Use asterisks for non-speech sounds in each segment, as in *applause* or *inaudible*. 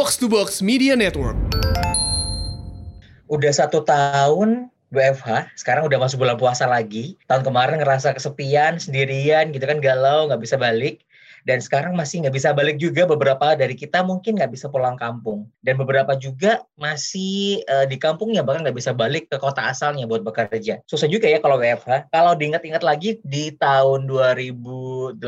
Box to Box Media Network. Udah satu tahun WFH, sekarang udah masuk bulan puasa lagi. Tahun kemarin ngerasa kesepian, sendirian gitu kan, galau, nggak bisa balik dan sekarang masih nggak bisa balik juga beberapa dari kita mungkin nggak bisa pulang kampung. Dan beberapa juga masih uh, di kampungnya bahkan nggak bisa balik ke kota asalnya buat bekerja. Susah juga ya kalau WFH kalau diingat-ingat lagi di tahun 2018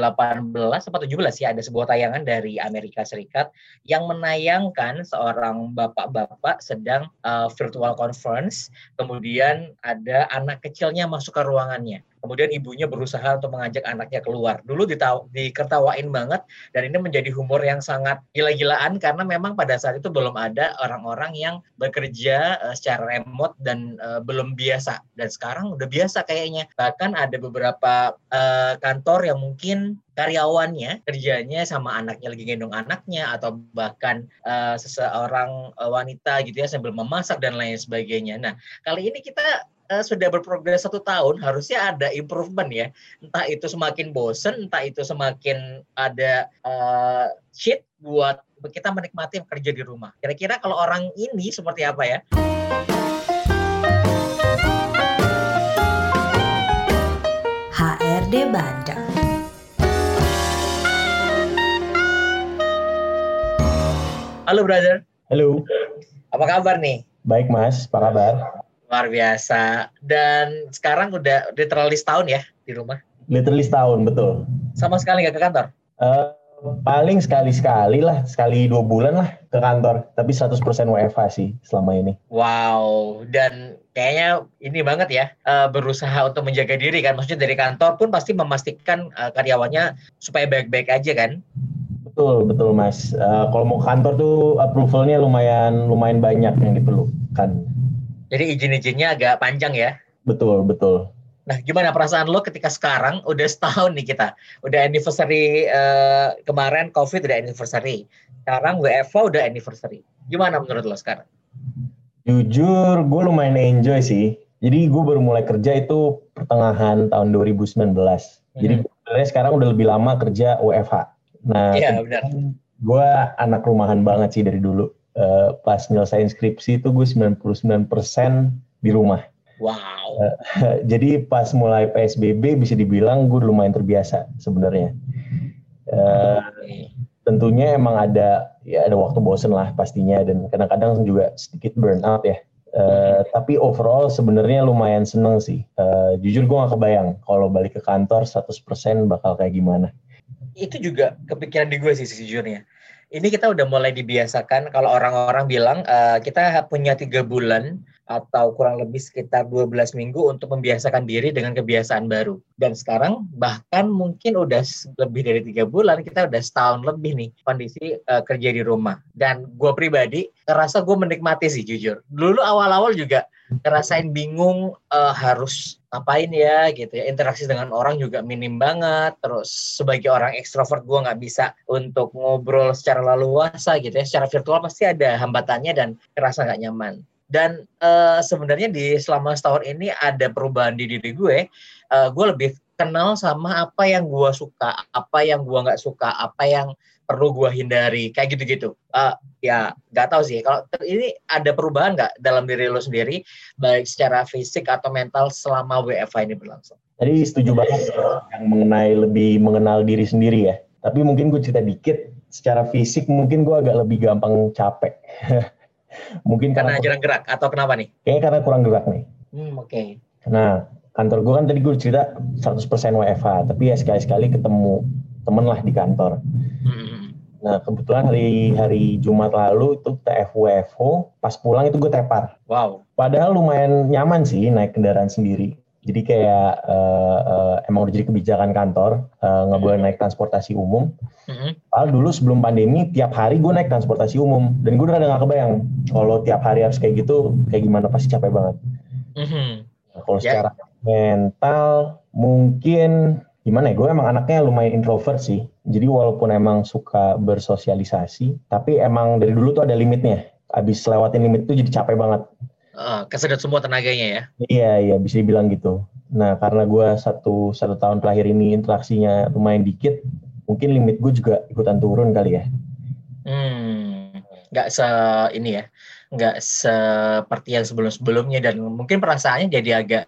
atau 17 ya ada sebuah tayangan dari Amerika Serikat yang menayangkan seorang bapak-bapak sedang uh, virtual conference. Kemudian ada anak kecilnya masuk ke ruangannya kemudian ibunya berusaha untuk mengajak anaknya keluar. Dulu ditaw- dikertawain banget dan ini menjadi humor yang sangat gila-gilaan karena memang pada saat itu belum ada orang-orang yang bekerja uh, secara remote dan uh, belum biasa. Dan sekarang udah biasa kayaknya. Bahkan ada beberapa uh, kantor yang mungkin karyawannya kerjanya sama anaknya lagi gendong anaknya atau bahkan uh, seseorang uh, wanita gitu ya sambil memasak dan lain sebagainya. Nah kali ini kita uh, sudah berprogres satu tahun harusnya ada improvement ya entah itu semakin bosen entah itu semakin ada uh, shit buat kita menikmati kerja di rumah kira-kira kalau orang ini seperti apa ya HRD Bandung Halo brother Halo. Apa kabar nih? Baik Mas, apa kabar? Luar biasa. Dan sekarang udah literally setahun ya di rumah? Literally setahun, betul. Sama sekali nggak ke kantor? Uh, paling sekali-sekali lah, sekali dua bulan lah ke kantor. Tapi 100% WFH sih selama ini. Wow, dan kayaknya ini banget ya, uh, berusaha untuk menjaga diri kan. Maksudnya dari kantor pun pasti memastikan uh, karyawannya supaya baik-baik aja kan? Betul, betul Mas. Uh, kalau mau kantor tuh approvalnya lumayan lumayan banyak yang diperlukan. Jadi izin-izinnya agak panjang ya. Betul, betul. Nah, gimana perasaan lo ketika sekarang udah setahun nih kita, udah anniversary uh, kemarin COVID udah anniversary, sekarang WFH udah anniversary. Gimana menurut lo sekarang? Jujur, gue lumayan enjoy sih. Jadi gue baru mulai kerja itu pertengahan tahun 2019. Hmm. Jadi sebenarnya sekarang udah lebih lama kerja WFH. Nah, iya, benar. gue anak rumahan banget sih dari dulu uh, pas nyelesain skripsi itu gue 99% di rumah. Wow. Uh, *laughs* jadi pas mulai PSBB bisa dibilang gue lumayan terbiasa sebenarnya. Uh, okay. Tentunya emang ada ya ada waktu bosen lah pastinya dan kadang-kadang juga sedikit burnout ya. Uh, tapi overall sebenarnya lumayan seneng sih. Uh, jujur gue gak kebayang kalau balik ke kantor 100% bakal kayak gimana. Itu juga kepikiran di gue sih sejujurnya ini kita udah mulai dibiasakan kalau orang-orang bilang uh, kita punya tiga bulan atau kurang lebih sekitar 12 minggu untuk membiasakan diri dengan kebiasaan baru. Dan sekarang bahkan mungkin udah lebih dari tiga bulan, kita udah setahun lebih nih kondisi uh, kerja di rumah. Dan gue pribadi ngerasa gue menikmati sih jujur. Dulu awal-awal juga ngerasain bingung uh, harus ngapain ya gitu ya. Interaksi dengan orang juga minim banget. Terus sebagai orang ekstrovert gue nggak bisa untuk ngobrol secara leluasa gitu ya. Secara virtual pasti ada hambatannya dan kerasa nggak nyaman. Dan uh, sebenarnya di selama setahun ini ada perubahan di diri gue uh, gue lebih kenal sama apa yang gue suka apa yang gue nggak suka apa yang perlu gue hindari kayak gitu-gitu. Uh, ya nggak tahu sih. Kalau ini ada perubahan nggak dalam diri lo sendiri baik secara fisik atau mental selama WFH ini berlangsung? Tadi setuju banget yang mengenai lebih mengenal diri sendiri ya. Tapi mungkin gue cerita dikit secara fisik mungkin gue agak lebih gampang capek. *laughs* Mungkin karena, karena jarang gerak atau kenapa nih? Kayaknya karena kurang gerak nih. Hmm, oke. Okay. nah kantor gue kan tadi gue cerita 100% WFH tapi ya sekali-sekali ketemu temen lah di kantor. Hmm. Nah kebetulan hari hari Jumat lalu itu kita FWFO, pas pulang itu gue tepar. Wow. Padahal lumayan nyaman sih naik kendaraan sendiri. Jadi kayak uh, uh, emang udah jadi kebijakan kantor uh, nggak boleh naik transportasi umum. Mm-hmm. Padahal dulu sebelum pandemi tiap hari gue naik transportasi umum dan gue udah nggak kebayang kalau tiap hari harus kayak gitu kayak gimana pasti capek banget. Mm-hmm. Nah, kalau yeah. secara mental mungkin gimana ya gue emang anaknya lumayan introvert sih. Jadi walaupun emang suka bersosialisasi tapi emang dari dulu tuh ada limitnya. Abis lewatin limit itu jadi capek banget. Uh, kesedot semua tenaganya ya? Iya iya bisa dibilang gitu. Nah karena gue satu satu tahun terakhir ini interaksinya lumayan dikit mungkin limit gue juga ikutan turun kali ya. Hmm nggak se ini ya, nggak seperti yang sebelum-sebelumnya dan mungkin perasaannya jadi agak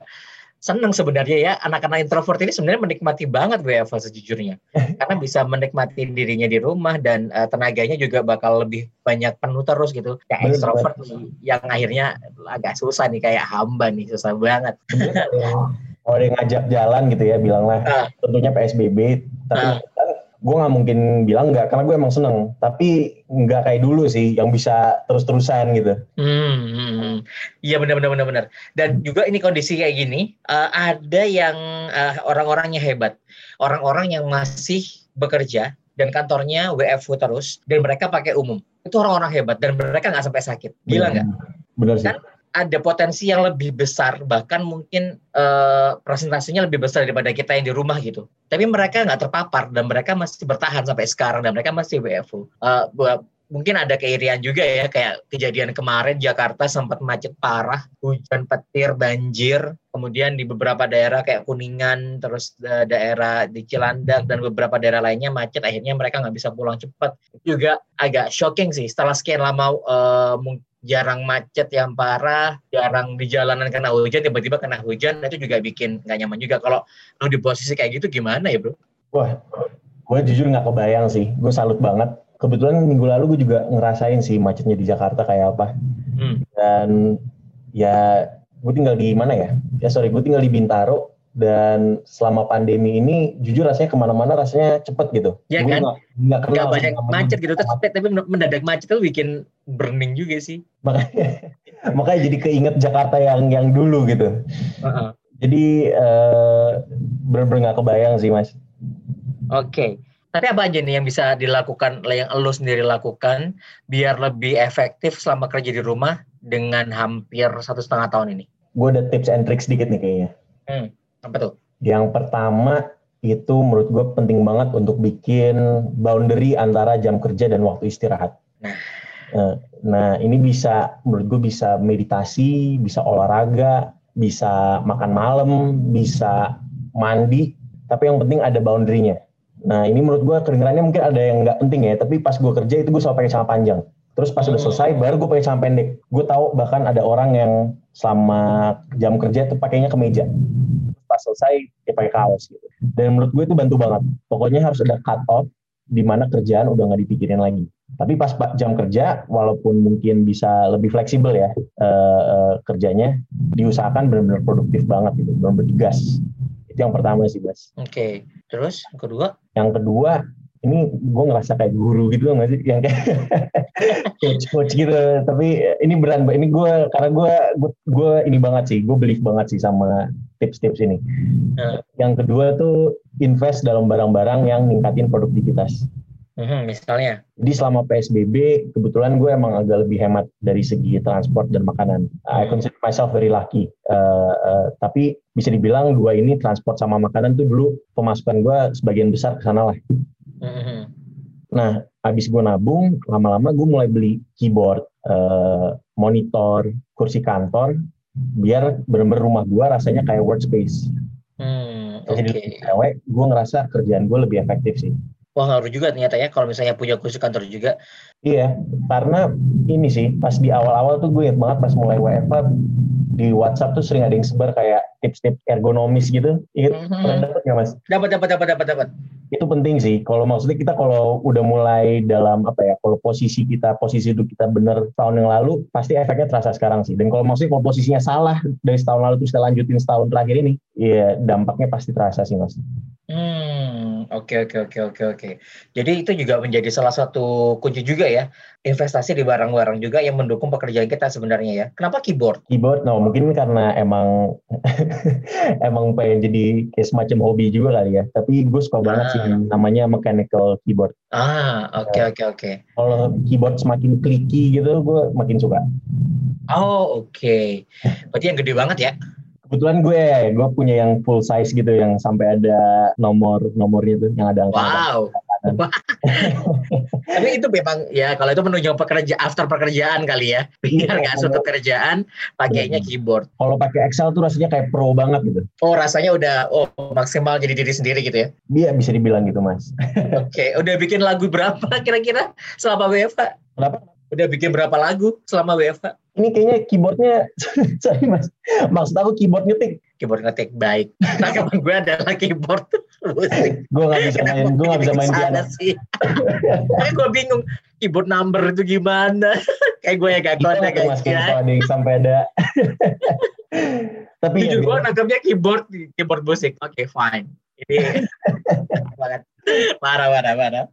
seneng sebenarnya ya anak-anak introvert ini sebenarnya menikmati banget WFH sejujurnya. *laughs* Karena bisa menikmati dirinya di rumah dan uh, tenaganya juga bakal lebih banyak penuh terus gitu. Kayak Bener, extrovert yang akhirnya agak susah nih kayak hamba nih susah banget. Kalau dia ngajak jalan gitu ya bilanglah uh, tentunya PSBB tapi uh, gue nggak mungkin bilang nggak karena gue emang seneng tapi nggak kayak dulu sih yang bisa terus-terusan gitu. Hmm, hmm, hmm. iya benar benar benar benar. Dan juga ini kondisi kayak gini uh, ada yang uh, orang-orangnya hebat, orang-orang yang masih bekerja dan kantornya WFH terus dan mereka pakai umum itu orang-orang hebat dan mereka nggak sampai sakit. Gila nggak? Benar sih. Kan ada potensi yang lebih besar bahkan mungkin uh, presentasinya lebih besar daripada kita yang di rumah gitu. Tapi mereka nggak terpapar dan mereka masih bertahan sampai sekarang dan mereka masih WFO uh, eh, mungkin ada keirian juga ya kayak kejadian kemarin Jakarta sempat macet parah hujan petir banjir kemudian di beberapa daerah kayak Kuningan terus uh, daerah di Cilandak dan beberapa daerah lainnya macet akhirnya mereka nggak bisa pulang cepat. Juga agak shocking sih setelah sekian lama uh, jarang macet yang parah, jarang di jalanan karena hujan, tiba-tiba kena hujan, itu juga bikin nggak nyaman juga. Kalau lo di posisi kayak gitu gimana ya bro? Wah, gue jujur nggak kebayang sih. Gue salut banget. Kebetulan minggu lalu gue juga ngerasain sih macetnya di Jakarta kayak apa. Hmm. Dan ya gue tinggal di mana ya? Ya sorry, gue tinggal di Bintaro dan selama pandemi ini jujur rasanya ke mana-mana rasanya cepet gitu. Ya kan? Nggak, nggak banyak macet gitu, tapi, tapi mendadak macet itu bikin burning juga sih. Makanya, *laughs* makanya jadi keinget Jakarta yang yang dulu gitu. Uh-huh. Jadi uh, benar-benar nggak kebayang sih mas. Oke. Okay. Tapi apa aja nih yang bisa dilakukan, yang lo sendiri lakukan biar lebih efektif selama kerja di rumah dengan hampir satu setengah tahun ini? Gue ada tips and tricks sedikit nih kayaknya. Hmm apa tuh? Yang pertama itu menurut gue penting banget untuk bikin boundary antara jam kerja dan waktu istirahat. Nah, eh, nah ini bisa menurut gue bisa meditasi, bisa olahraga, bisa makan malam, bisa mandi, tapi yang penting ada boundary-nya. Nah ini menurut gue kedengarannya mungkin ada yang nggak penting ya, tapi pas gue kerja itu gue selalu pakai celana panjang. Terus pas udah hmm. selesai baru gue pakai celana pendek. Gue tahu bahkan ada orang yang selama jam kerja itu pakainya kemeja pas selesai dia pakai kaos gitu. Dan menurut gue itu bantu banget. Pokoknya harus ada cut off di mana kerjaan udah nggak dipikirin lagi. Tapi pas jam kerja, walaupun mungkin bisa lebih fleksibel ya uh, uh, kerjanya, diusahakan benar-benar produktif banget gitu, benar-benar gas. Itu yang pertama sih, Bas. Oke, okay. terus yang kedua? Yang kedua, ini gue ngerasa kayak guru gitu nggak sih yang kayak *laughs* coach coach gitu tapi ini beran ini gue karena gue gue ini banget sih gue believe banget sih sama tips-tips ini uh. yang kedua tuh invest dalam barang-barang yang ningkatin produktivitas Hmm, misalnya. Jadi selama PSBB kebetulan gue emang agak lebih hemat dari segi transport dan makanan. I hmm. consider myself very lucky. Uh, uh, tapi bisa dibilang dua ini transport sama makanan tuh dulu pemasukan gue sebagian besar ke sana lah. Mm-hmm. Nah, habis gue nabung, lama-lama gue mulai beli keyboard, uh, monitor, kursi kantor, biar bener-bener rumah gue rasanya kayak workspace. Hmm, Jadi okay. cewek, gue ngerasa kerjaan gue lebih efektif sih. Wah ngaruh juga ternyata ya kalau misalnya punya kursi kantor juga. Iya, karena ini sih pas di awal-awal tuh gue inget banget pas mulai WFH di WhatsApp tuh sering ada yang sebar kayak tips-tips ergonomis gitu. Ingat mm-hmm. pernah dapat nggak mas? Dapat dapat dapat dapat dapat itu penting sih. Kalau maksudnya kita kalau udah mulai dalam apa ya, kalau posisi kita posisi itu kita bener tahun yang lalu, pasti efeknya terasa sekarang sih. Dan kalau maksudnya kalau posisinya salah dari setahun lalu terus kita lanjutin setahun terakhir ini, ya dampaknya pasti terasa sih mas. Hmm, oke oke oke oke oke. Jadi itu juga menjadi salah satu kunci juga ya, investasi di barang-barang juga yang mendukung pekerjaan kita sebenarnya ya. Kenapa keyboard? Keyboard, no mungkin karena emang *laughs* emang pengen jadi kayak semacam hobi juga kali ya. Tapi gue suka ah. banget sih ah. namanya mechanical keyboard. Ah, oke okay, oke okay, oke. Okay. Kalau keyboard semakin clicky gitu, gue makin suka. Oh oke. Okay. Berarti yang gede banget ya? Kebetulan gue gue punya yang full size gitu yang sampai ada nomor nomornya tuh yang ada Wow. *laughs* Tapi itu memang ya kalau itu menunjukkan pekerja after pekerjaan kali ya. Biar iya, nggak suatu kerjaan pakainya keyboard. Kalau pakai Excel tuh rasanya kayak pro banget gitu. Oh rasanya udah oh maksimal jadi diri sendiri gitu ya? Iya bisa dibilang gitu mas. *laughs* Oke, okay. udah bikin lagu berapa kira-kira selama WFH? Berapa? Udah bikin berapa lagu selama WFH? Ini kayaknya keyboardnya, *laughs* sorry mas, maksud aku keyboard ngetik. Keyboard ngetik baik. Rekaman gue adalah keyboard gue gak bisa main, gue gak bisa main piano. sih. Tapi gue bingung keyboard number itu gimana. *laughs* Kayak gue ya gak konek guys. Ya. sampai ada. *laughs* Tapi jujur ya, gue nangkepnya keyboard, keyboard musik. Oke, okay, fine. Ini parah, parah, parah.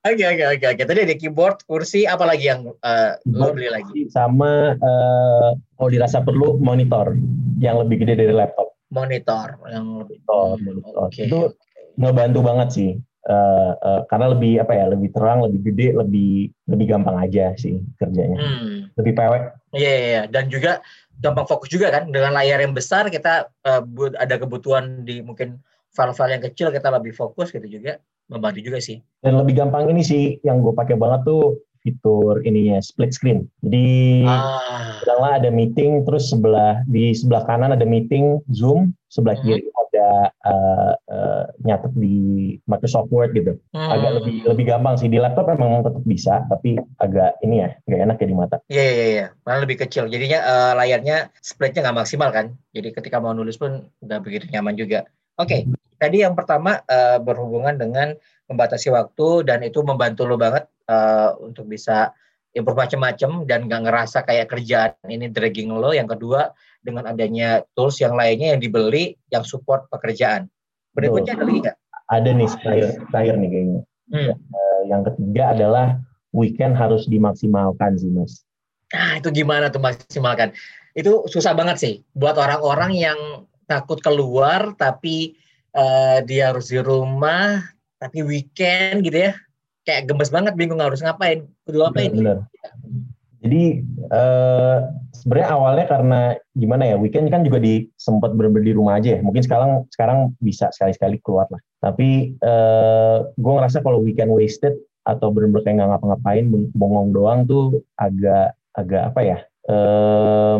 Oke oke oke oke. Tadi ada keyboard, kursi, apa lagi yang uh, lo beli lagi? Sama uh, kalau dirasa perlu monitor yang lebih gede dari laptop. Monitor yang lebih. Monitor, monitor. Okay. Itu ngebantu banget sih. Uh, uh, karena lebih apa ya lebih terang lebih gede lebih lebih gampang aja sih kerjanya hmm. lebih pewek iya yeah, yeah, yeah. dan juga gampang fokus juga kan dengan layar yang besar kita uh, ada kebutuhan di mungkin file-file yang kecil kita lebih fokus gitu juga membantu juga sih. Dan lebih gampang ini sih yang gue pakai banget tuh fitur ininya split screen. Jadi ah. ada meeting terus sebelah di sebelah kanan ada meeting Zoom, sebelah hmm. kiri ada uh, uh, nyatet di Microsoft Word gitu. Hmm. Agak lebih lebih gampang sih di laptop memang tetap bisa tapi agak ini ya nggak enak ya di mata. Iya iya iya, malah lebih kecil. Jadinya uh, layarnya splitnya nggak maksimal kan. Jadi ketika mau nulis pun nggak begitu nyaman juga. Oke, okay. tadi yang pertama uh, berhubungan dengan membatasi waktu dan itu membantu lo banget uh, untuk bisa improve macam-macam dan nggak ngerasa kayak kerjaan ini dragging lo. Yang kedua dengan adanya tools yang lainnya yang dibeli yang support pekerjaan. Berikutnya ada lagi nggak? Ada nih terakhir, terakhir nih kayaknya. Hmm. Uh, yang ketiga adalah weekend harus dimaksimalkan sih mas. Nah itu gimana tuh maksimalkan? Itu susah banget sih buat orang-orang yang takut keluar tapi uh, dia harus di rumah tapi weekend gitu ya. Kayak gemes banget bingung harus ngapain kudu apa ini? jadi uh, sebenarnya awalnya karena gimana ya weekend kan juga di sempat bener di rumah aja ya. Mungkin sekarang sekarang bisa sekali-sekali keluar lah. Tapi uh, eh, gue ngerasa kalau weekend wasted atau bener-bener kayak nggak ngapa-ngapain bongong doang tuh agak agak apa ya uh,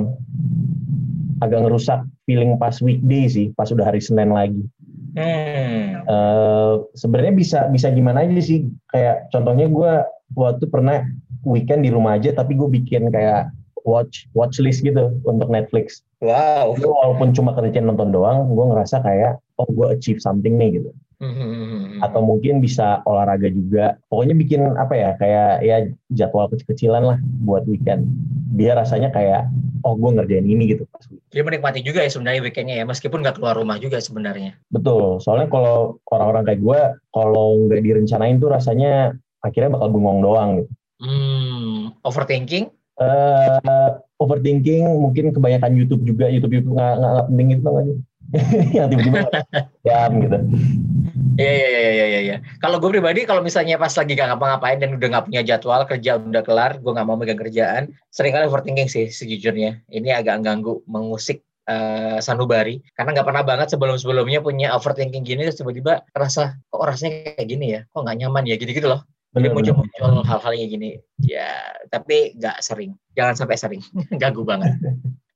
agak ngerusak feeling pas weekday sih, pas udah hari Senin lagi. Hmm. Uh, Sebenarnya bisa bisa gimana aja sih? Kayak contohnya gue waktu pernah weekend di rumah aja, tapi gue bikin kayak watch watch list gitu untuk Netflix. Wow. Jadi, walaupun cuma kerjaan nonton doang, gue ngerasa kayak oh gue achieve something nih gitu. Hmm. Atau mungkin bisa olahraga juga. Pokoknya bikin apa ya kayak ya jadwal kecil-kecilan lah buat weekend. Biar rasanya kayak oh gue ngerjain ini gitu pas Jadi menikmati juga ya sebenarnya weekendnya ya, meskipun nggak keluar rumah juga sebenarnya. Betul, soalnya kalau orang-orang kayak gue, kalau nggak direncanain tuh rasanya akhirnya bakal bengong doang gitu. Hmm, overthinking? Uh, overthinking mungkin kebanyakan YouTube juga, YouTube YouTube nggak nggak penting itu nggak *laughs* yang tiba-tiba jam gitu. Iya iya iya iya iya. Ya. Kalau gue pribadi kalau misalnya pas lagi gak ngapa-ngapain dan udah gak punya jadwal kerja udah kelar, gue gak mau megang kerjaan, sering kali overthinking sih sejujurnya. Ini agak ganggu mengusik uh, sanubari karena nggak pernah banget sebelum-sebelumnya punya overthinking gini terus tiba-tiba rasa kok rasanya kayak gini ya, kok nggak nyaman ya gitu-gitu loh. Jadi muncul-muncul hal-hal kayak gini. Ya, tapi nggak sering. Jangan sampai sering. *laughs* Ganggu banget.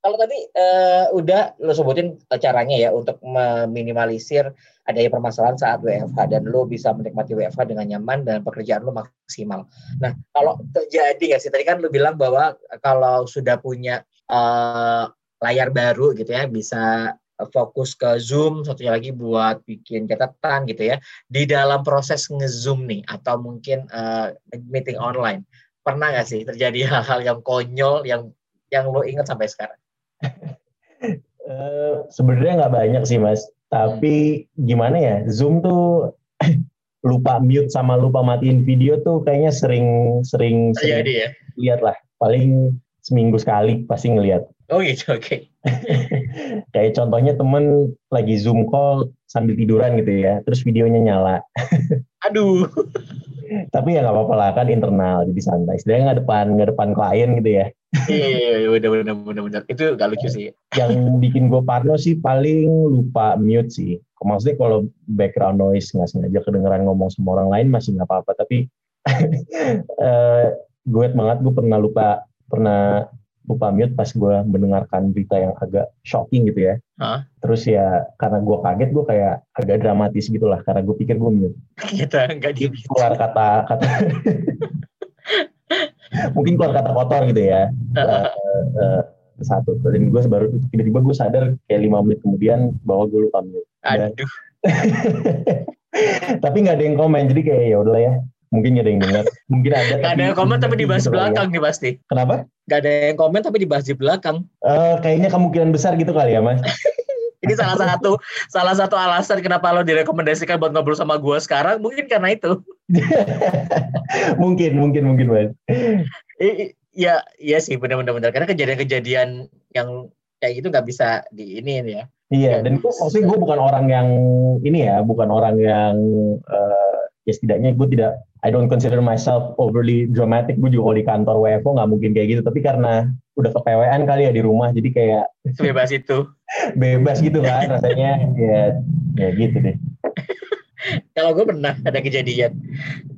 Kalau tadi uh, udah lo sebutin caranya ya untuk meminimalisir adanya permasalahan saat WFH dan lo bisa menikmati WFH dengan nyaman dan pekerjaan lo maksimal. Nah, kalau terjadi nggak sih tadi kan lo bilang bahwa kalau sudah punya uh, layar baru gitu ya bisa fokus ke Zoom, satunya lagi buat bikin catatan gitu ya. Di dalam proses nge-Zoom nih atau mungkin uh, meeting online, pernah nggak sih terjadi *laughs* hal-hal yang konyol yang yang lo ingat sampai sekarang? Uh, Sebenarnya nggak banyak sih mas, tapi gimana ya Zoom tuh *laughs* lupa mute sama lupa matiin video tuh kayaknya sering sering, sering ya. lihat lah. Paling seminggu sekali pasti ngelihat. Oh gitu, oke. Okay. *laughs* Kayak contohnya temen lagi Zoom call sambil tiduran gitu ya, terus videonya nyala. *laughs* Aduh. Tapi ya nggak apa-apa lah kan internal, jadi santai. Sedangkan nggak depan nggak depan klien gitu ya. Iya, bener, bener, bener, bener. Itu gak lucu sih. Yang bikin gue parno sih paling lupa mute sih. Maksudnya kalau background noise nggak sengaja kedengeran ngomong sama orang lain masih nggak apa-apa. Tapi uh, *laughs* gue banget gue pernah lupa pernah lupa mute pas gue mendengarkan berita yang agak shocking gitu ya. Huh? Terus ya karena gue kaget gue kayak agak dramatis gitu lah karena gue pikir gue mute. Kita nggak di keluar kata kata *laughs* mungkin keluar kata kotor gitu ya. Uh, uh, satu. Dan gue baru tiba-tiba gue sadar kayak lima menit kemudian bahwa gue lupa mute. Aduh. *laughs* Tapi nggak ada yang komen jadi kayak ya udahlah ya. Mungkin gak ada yang dengar. Mungkin ada ada yang komen tapi dibahas di belakang nih pasti. Kenapa gak ada yang komen tapi dibahas di belakang. Uh, kayaknya kemungkinan besar gitu kali ya mas. *laughs* Ini salah satu salah satu alasan kenapa lo direkomendasikan buat ngobrol sama gue sekarang mungkin karena itu. *laughs* Mungkin mungkin mungkin mas. Ya iya sih benar-benar. Karena kejadian-kejadian yang kayak gitu nggak bisa di ini ya. Iya dan gue maksudnya gue bukan orang yang ini ya bukan orang yang uh, ya setidaknya gue tidak I don't consider myself overly dramatic. Gue juga kalau di kantor WFO nggak mungkin kayak gitu. Tapi karena udah kepewean kali ya di rumah, jadi kayak bebas itu. *laughs* bebas gitu kan rasanya. ya, ya gitu deh. *laughs* Kalau gue pernah ada kejadian.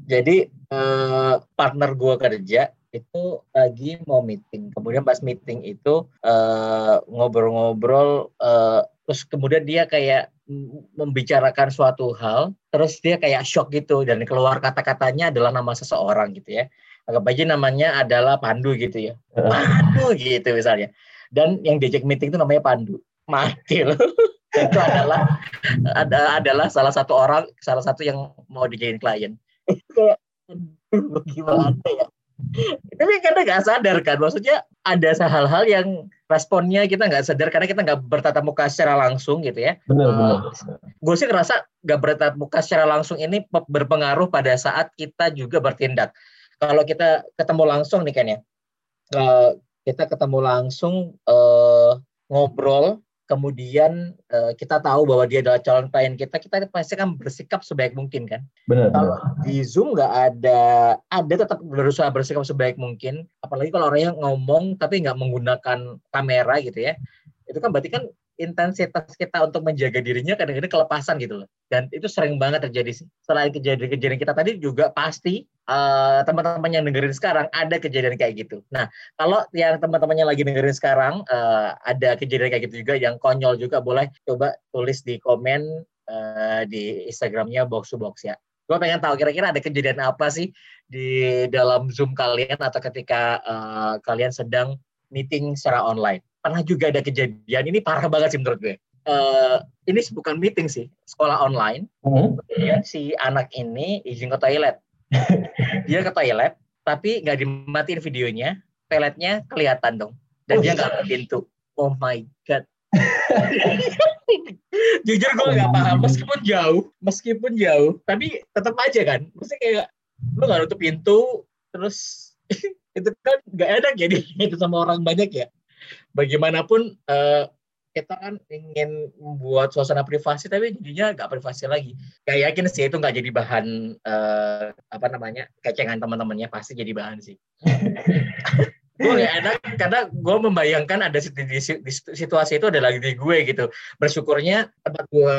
Jadi eh, partner gue kerja itu lagi mau meeting. Kemudian pas meeting itu eh, ngobrol-ngobrol, uh, terus kemudian dia kayak membicarakan suatu hal, terus dia kayak shock gitu dan keluar kata-katanya adalah nama seseorang gitu ya. Anggap aja namanya adalah Pandu gitu ya. Pandu gitu misalnya. Dan yang diajak meeting itu namanya Pandu. Mati loh. *laughs* itu adalah ada adalah salah satu orang, salah satu yang mau dijadiin klien. Kayak gimana ya? Tapi karena nggak sadar kan, maksudnya ada hal-hal yang responnya kita nggak sadar karena kita nggak bertatap muka secara langsung gitu ya. Benar, uh, benar. Gue sih ngerasa nggak bertatap muka secara langsung ini berpengaruh pada saat kita juga bertindak. Kalau kita ketemu langsung nih kan ya, uh, kita ketemu langsung uh, ngobrol kemudian uh, kita tahu bahwa dia adalah calon klien kita, kita pasti kan bersikap sebaik mungkin kan. Benar. Kalau di Zoom nggak ada, ada tetap berusaha bersikap sebaik mungkin. Apalagi kalau orangnya ngomong tapi nggak menggunakan kamera gitu ya, itu kan berarti kan intensitas kita untuk menjaga dirinya kadang-kadang kelepasan gitu loh. Dan itu sering banget terjadi sih. Selain kejadian-kejadian kita tadi juga pasti uh, teman-teman yang dengerin sekarang ada kejadian kayak gitu. Nah, kalau yang teman-teman yang lagi dengerin sekarang uh, ada kejadian kayak gitu juga yang konyol juga boleh coba tulis di komen uh, di Instagramnya box to box ya. Gue pengen tahu kira-kira ada kejadian apa sih di dalam Zoom kalian atau ketika uh, kalian sedang meeting secara online pernah juga ada kejadian ini parah banget sih menurut gue. Uh, ini bukan meeting sih, sekolah online. Hmm. Kemudian si anak ini izin ke toilet. *laughs* dia ke toilet, tapi nggak dimatiin videonya, toiletnya kelihatan dong. Dan oh, dia nggak ke pintu. Oh my god. *laughs* Jujur gue nggak paham, meskipun jauh, meskipun jauh, tapi tetap aja kan. Mesti kayak lu nggak nutup pintu, terus *laughs* itu kan nggak enak ya itu sama orang banyak ya bagaimanapun uh, kita kan ingin membuat suasana privasi tapi jadinya nggak privasi lagi. Gak yakin sih itu nggak jadi bahan uh, apa namanya kecengan teman-temannya pasti jadi bahan sih. *laughs* gue gak enak karena gue membayangkan ada di, di, di situasi itu adalah di gue gitu. Bersyukurnya tempat gue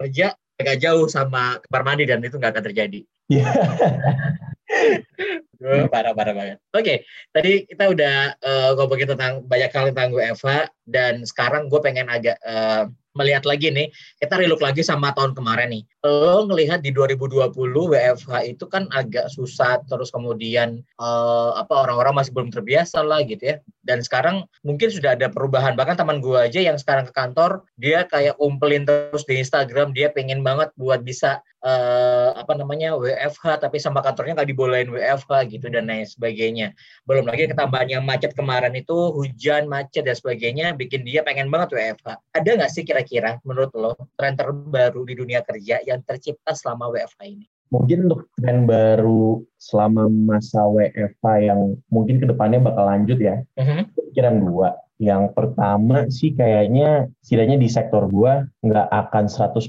kerja agak jauh sama kamar mandi dan itu nggak akan terjadi. *laughs* Gue parah parah banget. Oke, okay, tadi kita udah uh, ngomongin tentang banyak hal tentang gue Eva dan sekarang gue pengen agak uh, melihat lagi nih, kita relook lagi sama tahun kemarin nih. Lo ngelihat di 2020 WFH itu kan agak susah, terus kemudian uh, apa orang-orang masih belum terbiasa lah gitu ya. Dan sekarang mungkin sudah ada perubahan. Bahkan teman gue aja yang sekarang ke kantor, dia kayak kumpulin terus di Instagram, dia pengen banget buat bisa uh, apa namanya WFH tapi sama kantornya nggak dibolehin WFH gitu dan lain sebagainya. Belum lagi ketambahan yang macet kemarin itu hujan, macet dan sebagainya bikin dia pengen banget WFH. Ada nggak sih kira-kira menurut lo tren terbaru di dunia kerja yang tercipta selama WFH ini? Mungkin untuk tren baru selama masa WFH yang mungkin ke depannya bakal lanjut ya, uh-huh. pikiran dua. Yang pertama sih kayaknya setidaknya di sektor gua nggak akan 100%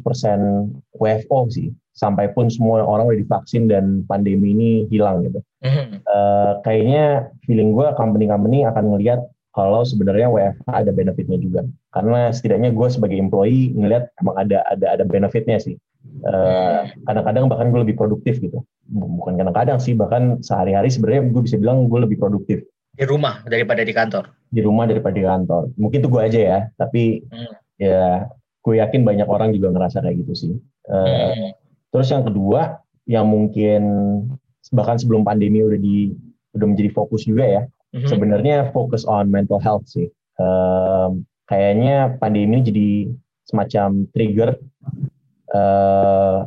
WFO sih sampai pun semua orang udah divaksin dan pandemi ini hilang gitu. Mm-hmm. Uh, kayaknya feeling gue company-company akan ngelihat kalau sebenarnya WFH ada benefitnya juga. Karena setidaknya gue sebagai employee ngelihat emang ada ada ada benefitnya sih. Uh, kadang-kadang bahkan gue lebih produktif gitu. Bukan kadang-kadang sih, bahkan sehari-hari sebenarnya gue bisa bilang gue lebih produktif. Di rumah daripada di kantor? Di rumah daripada di kantor. Mungkin itu gue aja ya, tapi hmm. ya gue yakin banyak orang juga ngerasa kayak gitu sih. Uh, hmm Terus yang kedua, yang mungkin bahkan sebelum pandemi udah di udah menjadi fokus juga ya. Mm-hmm. Sebenarnya fokus on mental health sih. Um, kayaknya pandemi ini jadi semacam trigger uh,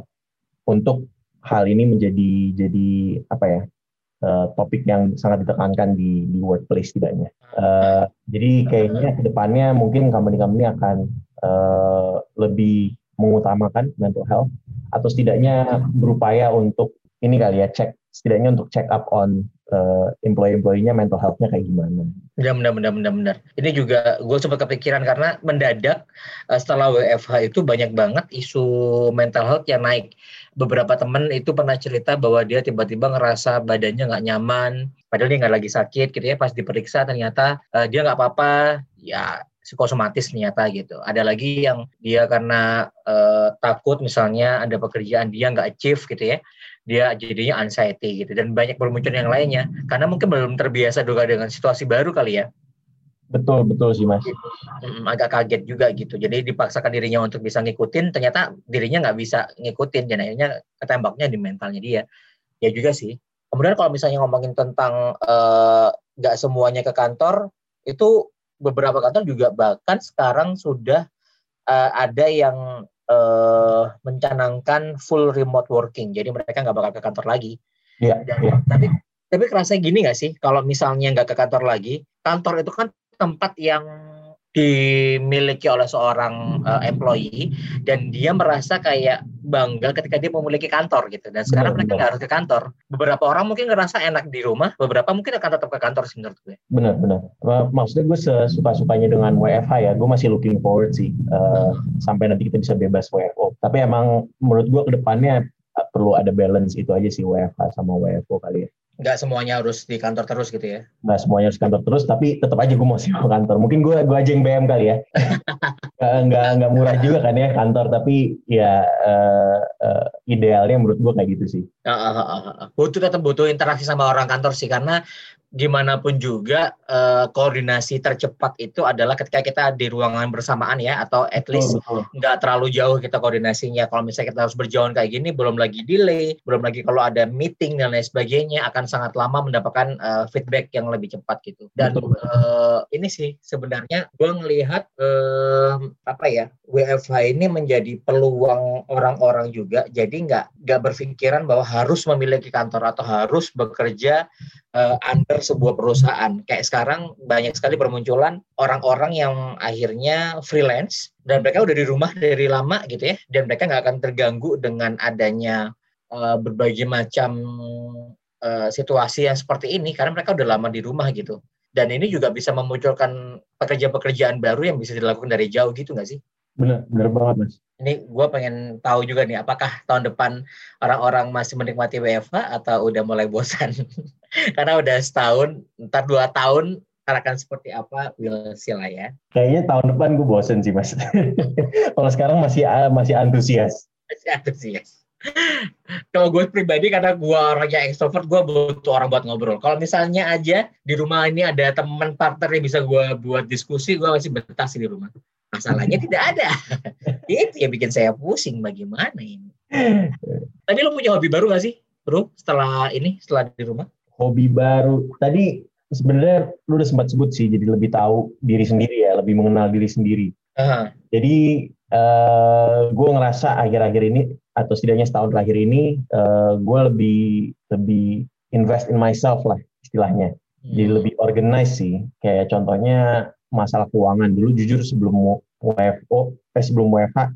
untuk hal ini menjadi jadi apa ya uh, topik yang sangat ditekankan di di workplace tidaknya. Uh, jadi kayaknya ke depannya mungkin company-company akan uh, lebih mengutamakan mental health atau setidaknya berupaya untuk ini kali ya cek setidaknya untuk check up on uh, employee-employee-nya mental health-nya kayak gimana. Ya benar benar benar benar. Ini juga gue sempat kepikiran karena mendadak uh, setelah WFH itu banyak banget isu mental health yang naik. Beberapa temen itu pernah cerita bahwa dia tiba-tiba ngerasa badannya nggak nyaman, padahal dia nggak lagi sakit gitu ya. Pas diperiksa ternyata uh, dia nggak apa-apa. Ya psikosomatis ternyata gitu. Ada lagi yang dia karena uh, takut misalnya ada pekerjaan dia nggak achieve gitu ya dia jadinya anxiety gitu. Dan banyak bermuncul yang lainnya. Karena mungkin belum terbiasa juga dengan situasi baru kali ya. Betul betul sih mas. Hmm, agak kaget juga gitu. Jadi dipaksakan dirinya untuk bisa ngikutin ternyata dirinya nggak bisa ngikutin. Dan akhirnya ketembaknya di mentalnya dia. Ya juga sih. Kemudian kalau misalnya ngomongin tentang eh, nggak uh, semuanya ke kantor itu beberapa kantor juga bahkan sekarang sudah uh, ada yang uh, mencanangkan full remote working. Jadi mereka nggak bakal ke kantor lagi. Iya. Yeah, yeah. Tapi tapi kerasa gini nggak sih kalau misalnya nggak ke kantor lagi, kantor itu kan tempat yang dimiliki oleh seorang uh, employee dan dia merasa kayak bangga ketika dia memiliki kantor gitu. Dan sekarang benar, mereka nggak harus ke kantor. Beberapa orang mungkin ngerasa enak di rumah beberapa mungkin akan tetap ke kantor sih menurut gue. Benar benar. Maksudnya gue suka sukanya dengan WFH ya. Gue masih looking forward sih uh, hmm. sampai nanti kita bisa bebas WFO tapi emang menurut gue ke depannya perlu ada balance itu aja sih WFH sama WFO kali ya nggak semuanya harus di kantor terus gitu ya? Nggak semuanya harus kantor terus, tapi tetap aja gue mau sih kantor. Mungkin gue gue aja yang BM kali ya. *laughs* nggak nggak murah juga kan ya kantor, tapi ya uh, uh, idealnya menurut gue kayak gitu sih. Uh, uh, uh, uh. Butuh tetap butuh interaksi sama orang kantor sih, karena gimana pun juga uh, koordinasi tercepat itu adalah ketika kita di ruangan bersamaan ya atau at least nggak terlalu jauh kita koordinasinya. Kalau misalnya kita harus berjauhan kayak gini belum lagi delay belum lagi kalau ada meeting dan lain sebagainya akan sangat lama mendapatkan uh, feedback yang lebih cepat gitu. Dan uh, ini sih sebenarnya gue ngelihat uh, apa ya WFH ini menjadi peluang orang-orang juga. Jadi nggak nggak berpikiran bahwa harus memiliki kantor atau harus bekerja uh, under sebuah perusahaan. Kayak sekarang banyak sekali permunculan orang-orang yang akhirnya freelance dan mereka udah di rumah dari lama gitu ya, dan mereka nggak akan terganggu dengan adanya uh, berbagai macam uh, situasi yang seperti ini karena mereka udah lama di rumah gitu. Dan ini juga bisa memunculkan pekerjaan-pekerjaan baru yang bisa dilakukan dari jauh gitu nggak sih? Benar, benar banget mas. Ini gue pengen tahu juga nih, apakah tahun depan orang-orang masih menikmati WFH atau udah mulai bosan? *laughs* Karena udah setahun, ntar dua tahun akan seperti apa, will see lah ya. Kayaknya tahun depan gue bosen sih mas. *laughs* Kalau sekarang masih masih antusias. Masih antusias. Kalau gue pribadi karena gue orangnya extrovert, gue butuh orang buat ngobrol. Kalau misalnya aja di rumah ini ada teman partner yang bisa gue buat diskusi, gue masih betah sih di rumah. Masalahnya tidak ada. *laughs* Itu yang bikin saya pusing bagaimana ini. *laughs* Tadi lo punya hobi baru gak sih, bro? Setelah ini, setelah di rumah? Hobi baru. Tadi sebenarnya lu udah sempat sebut sih, jadi lebih tahu diri sendiri ya, lebih mengenal diri sendiri. Uh-huh. Jadi uh, gue ngerasa akhir-akhir ini atau setidaknya setahun terakhir ini, uh, gue lebih lebih invest in myself lah istilahnya. Hmm. Jadi lebih organize sih. Kayak contohnya masalah keuangan dulu jujur sebelum WFO eh sebelum WFH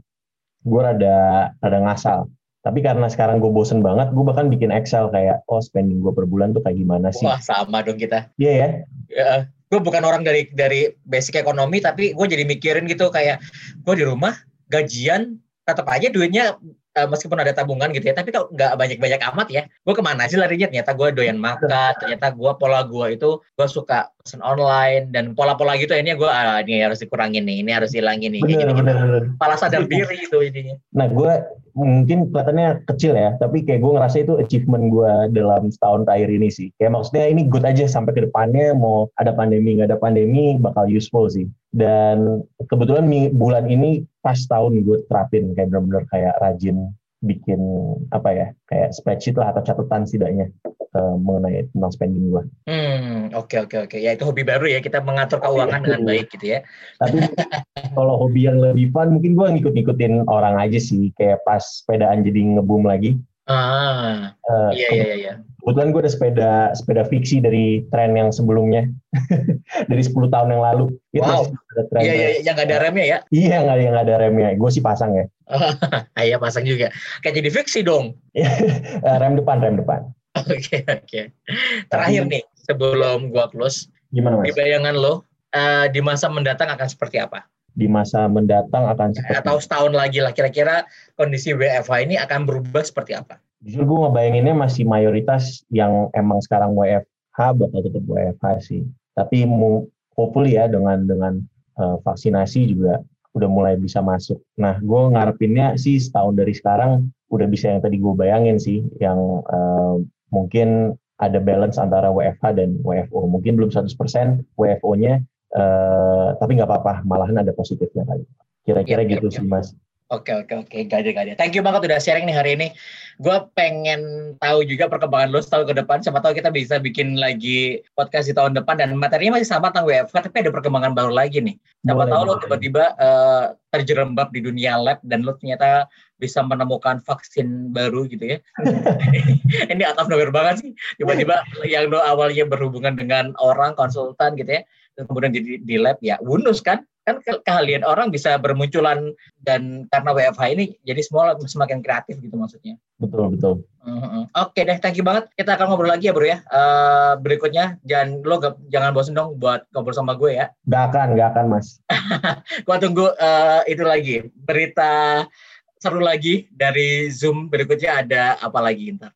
gue rada rada ngasal tapi karena sekarang gue bosen banget gue bahkan bikin Excel kayak oh spending gue per bulan tuh kayak gimana sih? Wah sama dong kita. Iya yeah, ya? Yeah. gue bukan orang dari dari basic ekonomi tapi gue jadi mikirin gitu kayak gue di rumah gajian tetap aja duitnya uh, meskipun ada tabungan gitu ya, tapi kalau nggak banyak-banyak amat ya, gue ke mana sih larinya? Ternyata gue doyan makan, ternyata gue pola gue itu gue suka pesan online dan pola-pola gitu ini gue ah, ini harus dikurangin nih, ini harus hilangin nih, bener, gini, bener, bener. Pala sadar diri itu ininya. Nah gue mungkin kelihatannya kecil ya, tapi kayak gue ngerasa itu achievement gue dalam setahun terakhir ini sih. Kayak maksudnya ini good aja sampai ke depannya mau ada pandemi nggak ada pandemi bakal useful sih. Dan kebetulan bulan ini pas tahun gue terapin kayak benar-benar kayak rajin bikin apa ya kayak spreadsheet lah atau catatan setidaknya uh, mengenai tentang spending gue. Hmm, oke okay, oke okay, oke. Okay. Ya itu hobi baru ya kita mengatur keuangan dengan baik gitu ya. Tapi *laughs* kalau hobi yang lebih fun mungkin gue ngikut-ngikutin orang aja sih kayak pas sepedaan jadi ngebum lagi. Ah, uh, iya iya iya. Kebetulan gue ada sepeda sepeda fiksi dari tren yang sebelumnya, *laughs* dari 10 tahun yang lalu. Itu wow. Iya iya yang nggak ada remnya ya? Iya nggak yang nggak ada remnya. Gue sih pasang ya. *laughs* Iya pasang juga. Kayak jadi fiksi dong. *laughs* Eh, rem depan rem depan. Oke okay, oke. Okay. Terakhir Tapi, nih sebelum gue close. Gimana mas? Di bayangan lo uh, di masa mendatang akan seperti apa? Di masa mendatang akan seperti atau setahun lagi lah kira-kira kondisi WFH ini akan berubah seperti apa? Jujur gue ngebayanginnya masih mayoritas yang emang sekarang WFH bakal tetap WFH sih. Tapi hopefully ya dengan dengan uh, vaksinasi juga udah mulai bisa masuk. Nah, gue ngarepinnya sih setahun dari sekarang udah bisa yang tadi gue bayangin sih, yang uh, mungkin ada balance antara WFH dan WFO. Mungkin belum 100% WFO-nya, uh, tapi nggak apa-apa, malahan ada positifnya kali. Kira-kira ya, gitu ya, sih, Mas. Oke oke oke, gak ada gak ada. Thank you banget udah sharing nih hari ini. Gue pengen tahu juga perkembangan lo setahun ke depan. Siapa tahu kita bisa bikin lagi podcast di tahun depan dan materinya masih sama tentang WFH, tapi ada perkembangan baru lagi nih. Siapa boleh, tahu lo tiba-tiba uh, terjerembab di dunia lab dan lo ternyata bisa menemukan vaksin baru gitu ya. *laughs* ini of nowhere banget sih. Tiba-tiba yang lo awalnya berhubungan dengan orang konsultan gitu ya, kemudian di, di lab ya, bonus kan? kan keahlian orang bisa bermunculan dan karena WFH ini jadi semua semakin kreatif gitu maksudnya. Betul betul. Mm-hmm. Oke deh, thank you banget. Kita akan ngobrol lagi ya bro ya. Uh, berikutnya jangan lo gak, jangan bosan dong buat ngobrol sama gue ya. Gak akan, gak akan mas. *laughs* gue tunggu uh, itu lagi berita seru lagi dari Zoom berikutnya ada apa lagi ntar.